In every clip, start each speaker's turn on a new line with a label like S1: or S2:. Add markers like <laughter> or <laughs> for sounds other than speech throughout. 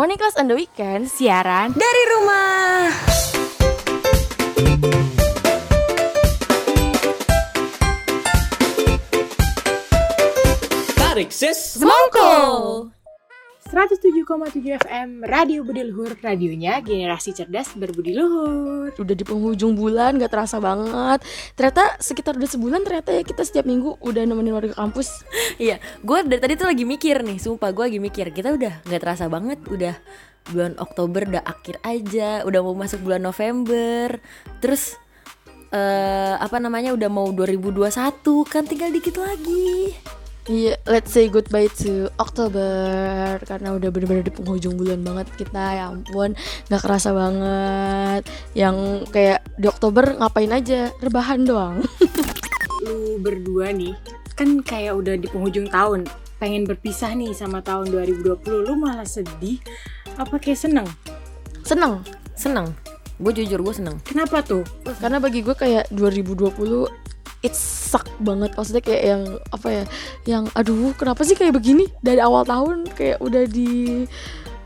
S1: Morning Class on the Weekend siaran
S2: dari rumah.
S3: Tarik sis
S1: Semongko
S4: 107,7 FM Radio Budi Luhur Radionya generasi cerdas berbudi luhur.
S1: Udah di penghujung bulan gak terasa banget. Ternyata sekitar udah sebulan ternyata ya kita setiap minggu udah nemenin warga kampus. <laughs>
S2: Iya, gue dari tadi tuh lagi mikir nih, sumpah gue lagi mikir kita udah nggak terasa banget, udah bulan Oktober udah akhir aja, udah mau masuk bulan November, terus eh apa namanya udah mau 2021 kan tinggal dikit lagi.
S1: Iya, let's say goodbye to Oktober karena udah bener-bener di penghujung bulan banget kita. Ya ampun, nggak kerasa banget. Yang kayak di Oktober ngapain aja? Rebahan doang. <laughs>
S4: Lu berdua nih kan kayak udah di penghujung tahun Pengen berpisah nih sama tahun 2020 Lu malah sedih Apa kayak seneng?
S1: Seneng,
S2: Seneng, gue jujur gue seneng.
S4: Kenapa tuh?
S1: karena bagi gue kayak 2020 it suck banget. Maksudnya kayak yang apa ya yang aduh kenapa sih kayak begini? Dari awal tahun kayak udah di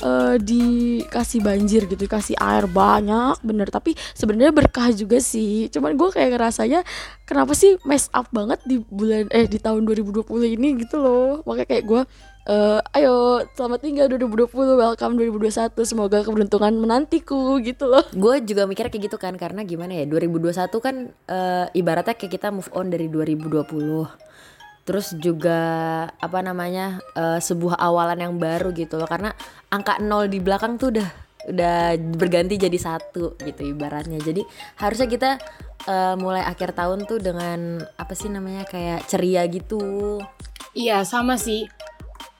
S1: eh, dikasih banjir gitu kasih air banyak bener. Tapi sebenarnya berkah juga sih. Cuman gue kayak ngerasanya kenapa sih mess up banget di bulan eh di tahun 2020 ini gitu loh. Makanya kayak gue eh, ayo selamat tinggal 2020 welcome 2021 semoga keberuntungan menantiku gitu loh
S2: Gue juga mikirnya kayak gitu kan karena gimana ya 2021 kan eh, ibaratnya kayak kita move on dari 2020. Terus juga apa namanya eh, sebuah awalan yang baru gitu loh karena angka nol di belakang tuh udah udah berganti jadi satu gitu ibaratnya. Jadi harusnya kita eh, mulai akhir tahun tuh dengan apa sih namanya kayak ceria gitu.
S4: Iya sama sih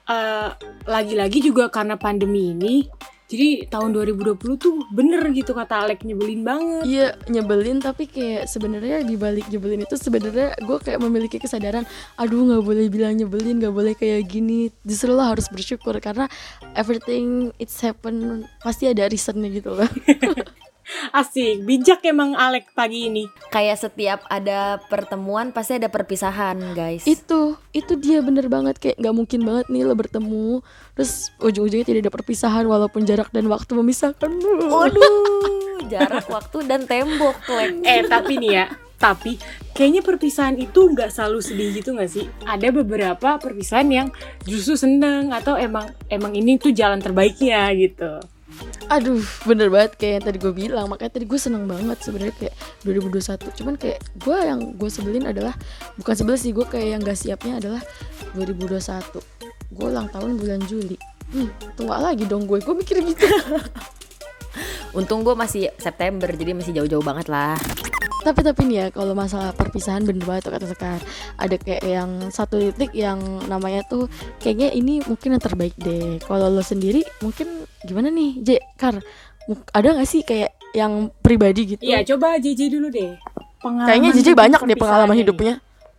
S4: Eh, Lagi-lagi juga karena pandemi ini Jadi tahun 2020 tuh bener gitu kata Alek nyebelin banget.
S1: Iya nyebelin tapi kayak sebenarnya di balik nyebelin itu sebenarnya gue kayak memiliki kesadaran aduh nggak boleh bilang nyebelin nggak boleh kayak gini. Justru lo harus bersyukur karena everything it's happen pasti ada reasonnya gitu loh <laughs>
S4: Asik, bijak emang Alek pagi ini
S2: Kayak setiap ada pertemuan pasti ada perpisahan, guys.
S1: itu itu dia bener banget kayak nggak mungkin banget nih lo bertemu terus ujung-ujungnya tidak ada perpisahan walaupun jarak dan waktu memisahkan
S2: Waduh, jarak waktu dan tembok, Lek.
S4: Eh tapi nih ya, tapi kayaknya perpisahan itu nggak selalu sedih gitu nggak sih? Ada beberapa perpisahan yang justru seneng atau emang emang ini tuh jalan terbaiknya gitu.
S1: Aduh, bener banget kayak yang tadi gue bilang. Makanya tadi gue seneng banget sebenarnya kayak 2021. Cuman kayak gue yang gue sebelin adalah bukan sebel sih gue kayak yang gak siapnya adalah 2021. Gue ulang tahun bulan Juli. Hmm, tua lagi dong gue. Gue mikir gitu. <laughs>
S2: Untung gue masih September, jadi masih jauh-jauh banget lah.
S1: Tapi tapi nih ya kalau masalah perpisahan bener banget tuh kata Sekar. Ada kayak yang satu titik yang namanya tuh kayaknya ini mungkin yang terbaik deh. Kalau lo sendiri mungkin gimana nih, J? Kar, ada gak sih kayak yang pribadi gitu?
S4: Iya, coba JJ dulu deh. Pengalaman
S1: Kayaknya JJ banyak deh pengalaman hidupnya.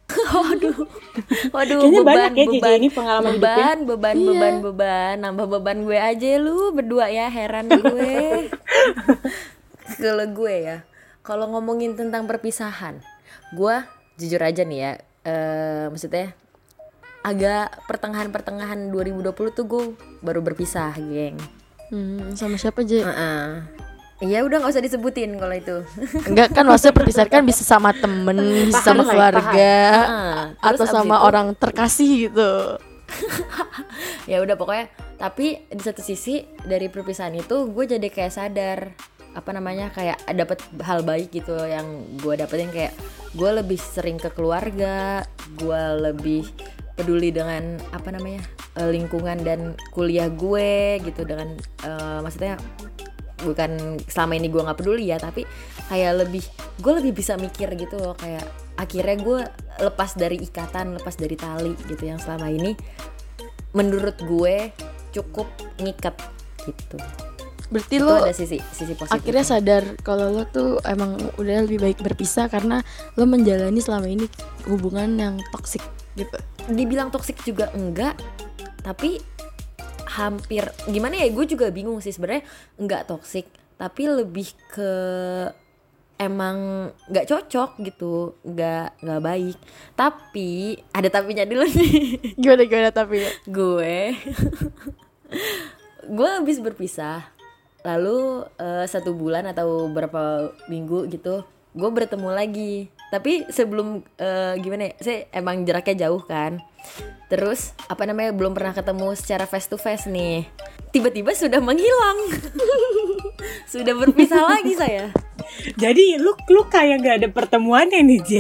S1: <laughs>
S2: Waduh,
S4: Kayaknya
S2: beban,
S4: banyak ya JJ
S2: beban,
S4: ini pengalaman hidupnya.
S2: beban, beban,
S1: Iya.
S2: beban, beban, nambah beban gue aja lu berdua ya, heran gue. <laughs> Kalau gue ya, kalau ngomongin tentang perpisahan, gue jujur aja nih ya, eh maksudnya agak pertengahan-pertengahan 2020 tuh gue baru berpisah, geng.
S1: Hmm, sama siapa J?
S2: Heeh. Ya udah nggak usah disebutin kalau itu. <laughs>
S1: Enggak kan maksudnya perpisahan kan bisa sama temen, bisa sama
S4: lah
S1: keluarga, atau sama
S2: itu-
S1: orang terkasih gitu. <laughs>
S2: ya udah pokoknya tapi di satu sisi dari perpisahan itu gue jadi kayak sadar apa namanya kayak dapat hal baik gitu yang gue dapetin kayak gue lebih sering ke keluarga gue lebih peduli dengan apa namanya eh, lingkungan dan kuliah gue gitu dengan eh, maksudnya bukan selama ini gue nggak peduli ya tapi kayak lebih gue lebih bisa mikir gitu loh kayak akhirnya gue lepas dari ikatan lepas dari tali gitu yang selama ini menurut gue cukup ngikat gitu
S1: Berarti
S2: itu
S1: lo
S2: ada sisi sisi positif
S1: akhirnya sadar kalau lo tuh emang udah lebih baik berpisah karena lo menjalani selama ini hubungan yang toksik gitu.
S2: dibilang toksik juga enggak tapi hampir gimana ya gue juga bingung sih sebenarnya enggak toksik tapi lebih ke emang nggak cocok gitu nggak nggak baik. Tapi ada tapinya dulu nih.
S1: Gimana gimana tapi
S2: gue <laughs> gue habis berpisah lalu eh, satu bulan atau berapa minggu gitu gue bertemu lagi. Tapi sebelum eh, gimana ya saya emang jaraknya jauh kan. Terus apa namanya belum pernah ketemu secara face to face nih. Tiba-tiba sudah menghilang. <laughs> Sudah berpisah lagi saya.
S4: Jadi lu lu kayak gak ada pertemuannya nih J.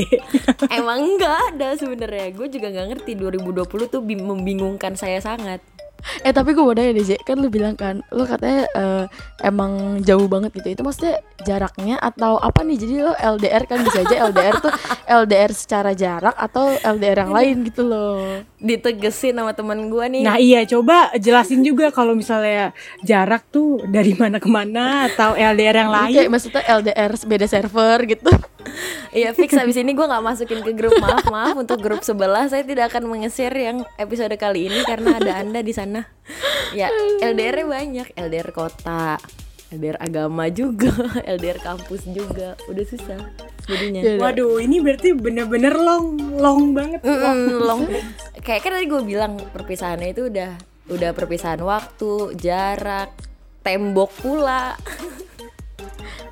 S2: emang nggak ada sebenarnya. Gue juga nggak ngerti 2020 tuh bi- membingungkan saya sangat
S1: Eh tapi gue mau nanya deh J, kan lu bilang kan, lu katanya eh, emang jauh banget gitu. Itu maksudnya jaraknya atau apa nih? Jadi lo LDR kan bisa aja LDR tuh LDR secara jarak atau LDR yang lain gitu loh.
S2: ditegesin sama teman gue nih
S4: Nah iya coba jelasin juga kalau misalnya jarak tuh dari mana ke mana atau LDR yang lain.
S1: kayak maksudnya LDR beda server gitu.
S2: Iya fix abis ini gue nggak masukin ke grup maaf maaf untuk grup sebelah saya tidak akan mengeser yang episode kali ini karena ada anda di sana. Ya LDR nya banyak LDR kota, LDR agama juga, <laughs> LDR kampus juga, udah susah jadinya.
S1: Ya,
S4: Waduh ini berarti bener-bener long long banget.
S2: Mm-mm, long. Kayak kan tadi gue bilang perpisahannya itu udah udah perpisahan waktu, jarak, tembok pula. <laughs>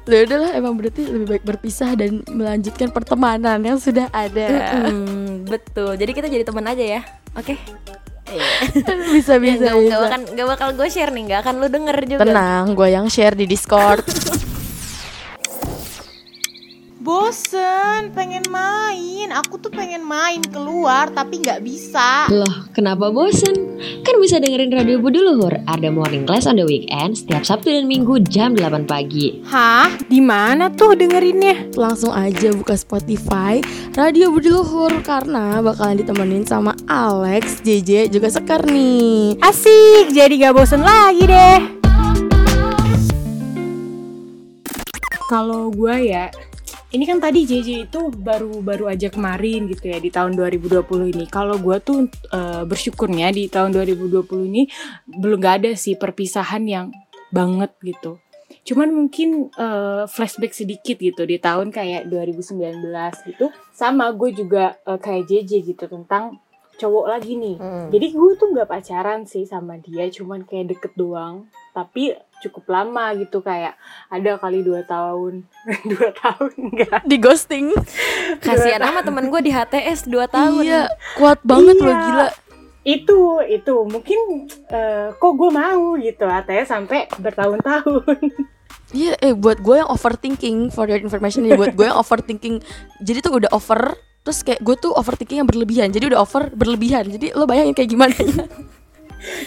S1: Ya udahlah emang berarti lebih baik berpisah dan melanjutkan pertemanan yang sudah ada.
S2: Hmm, betul. Jadi kita jadi teman aja ya. Oke.
S1: bisa
S2: Ya,
S1: bisa.
S2: nggak- nggak
S1: bisa.
S2: akan nggak bakal gue share nih, nggak akan lu denger juga.
S1: Tenang, gue yang share di Discord. <laughs>
S3: Bosen, pengen main. Aku tuh pengen main keluar tapi nggak bisa.
S5: Loh, kenapa bosen? Kan bisa dengerin Radio Budi Luhur, ada morning class on the weekend setiap Sabtu dan Minggu jam 8 pagi.
S3: Hah? Di mana tuh dengerinnya?
S1: Langsung aja buka Spotify Radio Budi Luhur karena bakalan ditemenin sama Alex, JJ, juga Sekar nih.
S3: Asik, jadi gak bosen lagi deh.
S4: Kalau gue ya, ini kan tadi JJ itu baru-baru aja kemarin gitu ya di tahun 2020 ini. Kalau gue tuh eh, bersyukurnya di tahun 2020 ini belum gak ada sih perpisahan yang banget gitu. Cuman mungkin eh, flashback sedikit gitu di tahun kayak 2019 gitu. Sama gue juga eh, kayak JJ gitu tentang cowok lagi nih.
S2: Hmm.
S4: Jadi gue tuh nggak pacaran sih sama dia, cuman kayak deket doang. Tapi cukup lama gitu kayak ada kali dua tahun, <laughs> dua tahun enggak?
S1: Di ghosting.
S2: Kasihan sama temen gue di HTS 2 tahun.
S1: Iya, kuat banget
S4: Iya.
S1: loh gila.
S4: Itu itu mungkin eh, kok gue mau gitu ATS sampai bertahun-tahun. <laughs>
S1: Iya, eh buat gue yang overthinking for your information ya buat gue yang overthinking. Jadi tuh udah over terus kayak gue tuh overthinking yang berlebihan. Jadi udah over berlebihan. Jadi lo bayangin kayak gimana? <laughs>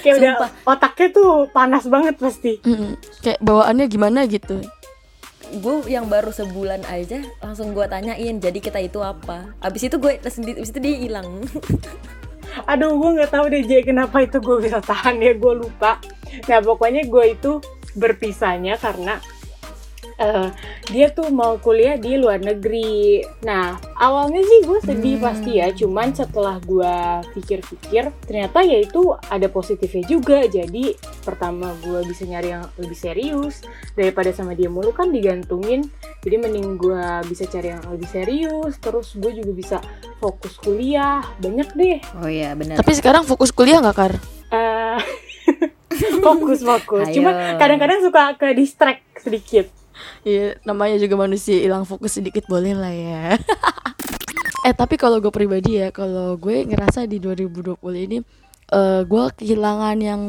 S4: kayak udah
S2: Sumpah.
S4: otaknya tuh panas banget pasti.
S1: Mm, kayak bawaannya gimana gitu.
S2: Gue yang baru sebulan aja langsung gue tanyain jadi kita itu apa. Abis itu gue sendiri abis itu dia hilang. <laughs>
S4: Aduh gue nggak tahu deh J kenapa itu gue bisa <laughs> tahan ya gue lupa. Nah pokoknya gue itu berpisahnya karena eh, dia tuh mau kuliah di luar negeri. Nah awalnya sih gue sedih
S2: Hmm.
S4: pasti ya. Cuman setelah gue pikir-pikir ternyata ya itu ada positifnya juga. Jadi pertama gue bisa nyari yang lebih serius daripada sama dia mulu kan digantungin. Jadi mending gue bisa cari yang lebih serius. Terus gue juga bisa fokus kuliah. Banyak deh
S2: Oh iya benar.
S1: Tapi sekarang fokus kuliah nggak kar?
S4: Eh, <laughs> fokus fokus
S2: Ayo.
S4: cuma kadang-kadang suka ke distract sedikit
S1: Iya, namanya juga manusia hilang fokus sedikit boleh lah ya. <laughs> eh tapi kalau gue pribadi ya, kalau gue ngerasa di 2020 ini eh gue kehilangan yang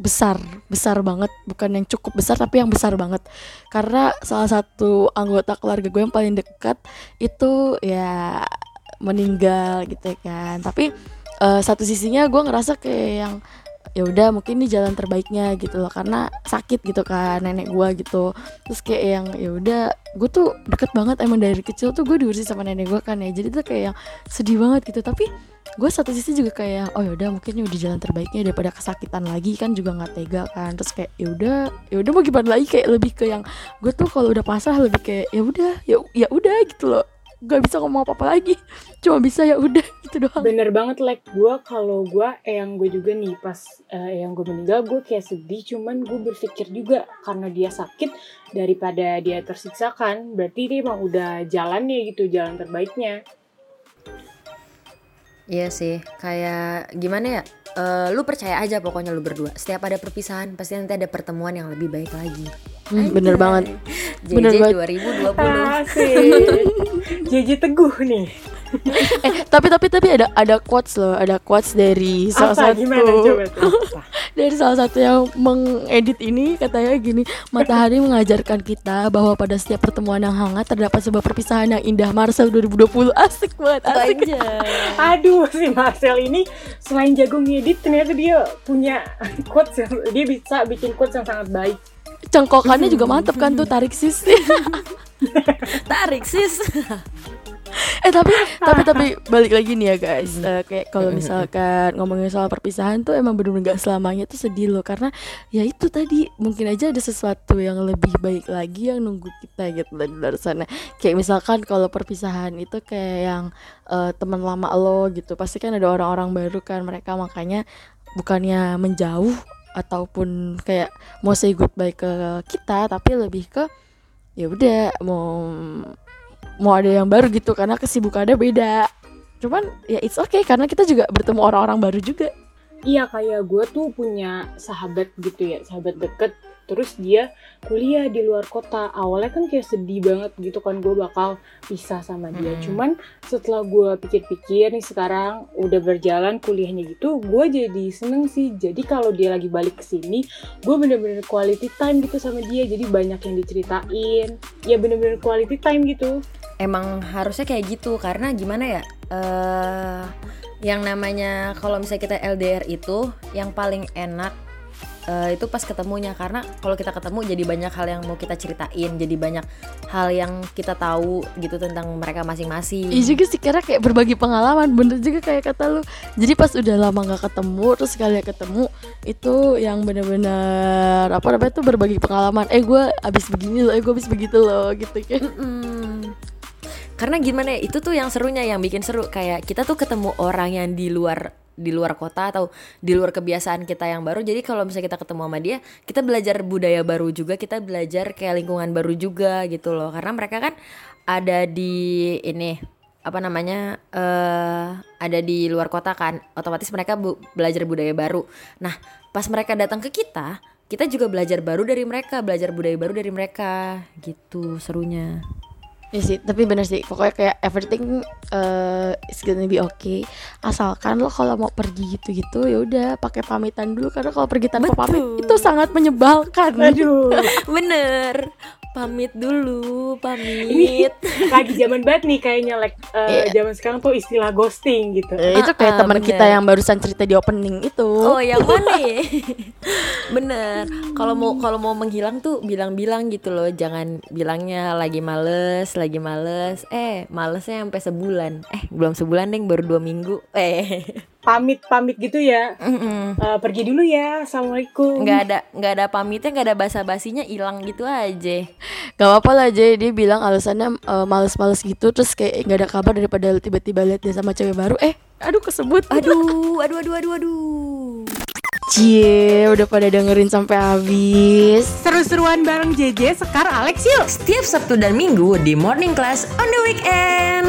S1: besar, besar banget, bukan yang cukup besar tapi yang besar banget. Karena salah satu anggota keluarga gue yang paling dekat itu ya meninggal gitu ya kan. Tapi eh, satu sisinya gue ngerasa kayak yang ya udah mungkin ini jalan terbaiknya gitu loh karena sakit gitu kan nenek gua gitu. Terus kayak yang ya udah gue tuh deket banget emang dari kecil tuh gue diurusin sama nenek gua kan ya. Jadi tuh kayak yang sedih banget gitu. Tapi gue satu sisi juga kayak oh ya udah mungkin ini udah jalan terbaiknya daripada kesakitan lagi kan juga nggak tega kan. Terus kayak ya udah ya udah mau gimana lagi? Kayak lebih ke yang gue tuh kalau udah pasrah lebih kayak ya udah ya ya udah gitu loh gak bisa ngomong apa apa lagi <laughs> cuma bisa ya udah gitu doang
S4: bener banget like gue kalau gue yang gue juga nih pas eh, yang gue meninggal gue kayak sedih cuman gue berpikir juga karena dia sakit daripada dia tersiksa kan berarti dia emang udah jalannya gitu jalan terbaiknya
S2: Iya sih, kayak gimana ya? eh, lu percaya aja pokoknya lu berdua. Setiap ada perpisahan pasti nanti ada pertemuan yang lebih baik lagi.
S1: Hmm, bener banget. <laughs>
S2: JJ
S1: Bener banget.
S2: 2020.
S4: Asik. <laughs> JJ Teguh nih.
S1: eh tapi tapi tapi ada ada quotes loh ada quotes dari salah
S4: Apa
S1: satu
S4: gimana coba tuh?
S1: Dari salah satu yang mengedit ini katanya gini matahari mengajarkan kita bahwa pada setiap pertemuan yang hangat terdapat sebuah perpisahan yang indah Marcel 2020 asik banget asik
S2: Aja.
S4: Aduh si Marcel ini selain jago ngedit ternyata dia punya quotes yang dia bisa bikin quotes yang sangat baik.
S1: Cengkokannya juga mantep kan tuh tarik sis. <laughs>
S2: Tarik sis. <laughs>
S1: eh tapi tapi tapi balik lagi nih ya guys. Eh, kayak kalau misalkan ngomongin soal perpisahan tuh emang bener-bener gak selamanya tuh sedih loh. Karena ya itu tadi mungkin aja ada sesuatu yang lebih baik lagi yang nunggu kita gitu dari luar sana. Kayak misalkan kalau perpisahan itu kayak yang eh, teman lama lo gitu. Pasti kan ada orang-orang baru kan mereka. Makanya bukannya menjauh ataupun kayak mau say goodbye ke kita tapi lebih ke ya udah mau mau ada yang baru gitu karena kesibukannya beda cuman ya it's okay karena kita juga bertemu orang-orang baru juga
S4: Iya kayak gue tuh punya sahabat gitu ya, sahabat deket. Terus dia kuliah di luar kota. Awalnya kan kayak sedih banget gitu kan gue bakal pisah sama dia.
S2: Mm.
S4: Cuman setelah gue pikir-pikir nih sekarang udah berjalan kuliahnya gitu, gue jadi seneng sih. Jadi kalau dia lagi balik ke sini, gue bener-bener quality time gitu sama dia. Jadi banyak yang diceritain. Ya bener-bener quality time gitu.
S2: Emang harusnya kayak gitu karena gimana ya? eh yang namanya kalau misalnya kita LDR itu yang paling enak eh, itu pas ketemunya. Karena kalau kita ketemu jadi banyak hal yang mau kita ceritain, jadi banyak hal yang kita tahu gitu tentang mereka masing-masing.
S1: Iya juga sih karena kayak berbagi pengalaman bener juga kayak kata lu. Jadi pas udah lama nggak ketemu terus sekali ketemu itu yang bener-bener apa namanya tuh berbagi pengalaman. Eh gue abis begini loh eh gue abis begitu loh gitu kan.
S2: Karena gimana ya, itu tuh yang serunya yang bikin seru. Kayak kita tuh ketemu orang yang di luar di luar kota atau di luar kebiasaan kita yang baru. Jadi kalau misalnya kita ketemu sama dia, kita belajar budaya baru juga, kita belajar kayak lingkungan baru juga gitu loh. Karena mereka kan ada di ini apa namanya eh ada di luar kota kan, otomatis mereka bu- belajar budaya baru. Nah, pas mereka datang ke kita, kita juga belajar baru dari mereka, belajar budaya baru dari mereka, gitu serunya.
S1: Iya sih tapi bener sih. Pokoknya kayak everything uh, is gonna be okay. Asalkan lo kalau mau pergi gitu-gitu ya udah pakai pamitan dulu. Karena kalau pergi tanpa pamit
S2: Betul.
S1: itu sangat menyebalkan.
S4: Aduh, <laughs>
S2: Bener, pamit dulu, pamit.
S4: lagi zaman banget nih kayaknya like eh,
S1: Iya.
S4: zaman sekarang tuh istilah ghosting gitu.
S1: Eh, itu kayak
S2: Ah, ah,
S1: teman kita yang barusan cerita di opening itu
S2: Oh, yang mana ya? <laughs> Bener. Kalau mau kalau mau menghilang tuh bilang-bilang gitu loh, jangan bilangnya lagi males, lagi males. Eh, malesnya sampai sebulan. Eh, belum sebulan deh, baru dua minggu. Eh, <laughs>
S4: Pamit-pamit gitu ya.
S2: mm-mm.
S4: Eh, pergi dulu ya. Assalamualaikum.
S2: nggak ada nggak ada pamitnya, nggak ada basa-basinya, hilang gitu aja.
S1: Gak apa-apa lah aja dia bilang alasannya eh, males-males gitu terus kayak nggak ada kabar daripada tiba-tiba lihat dia sama cewek baru eh aduh kesebut
S2: Aduh, aduh, aduh, aduh, aduh.
S1: cie udah pada dengerin sampai habis
S3: Seru-seruan bareng JJ, Sekar, Alex yuk.
S2: Setiap Sabtu dan Minggu di Morning Class on the Weekend.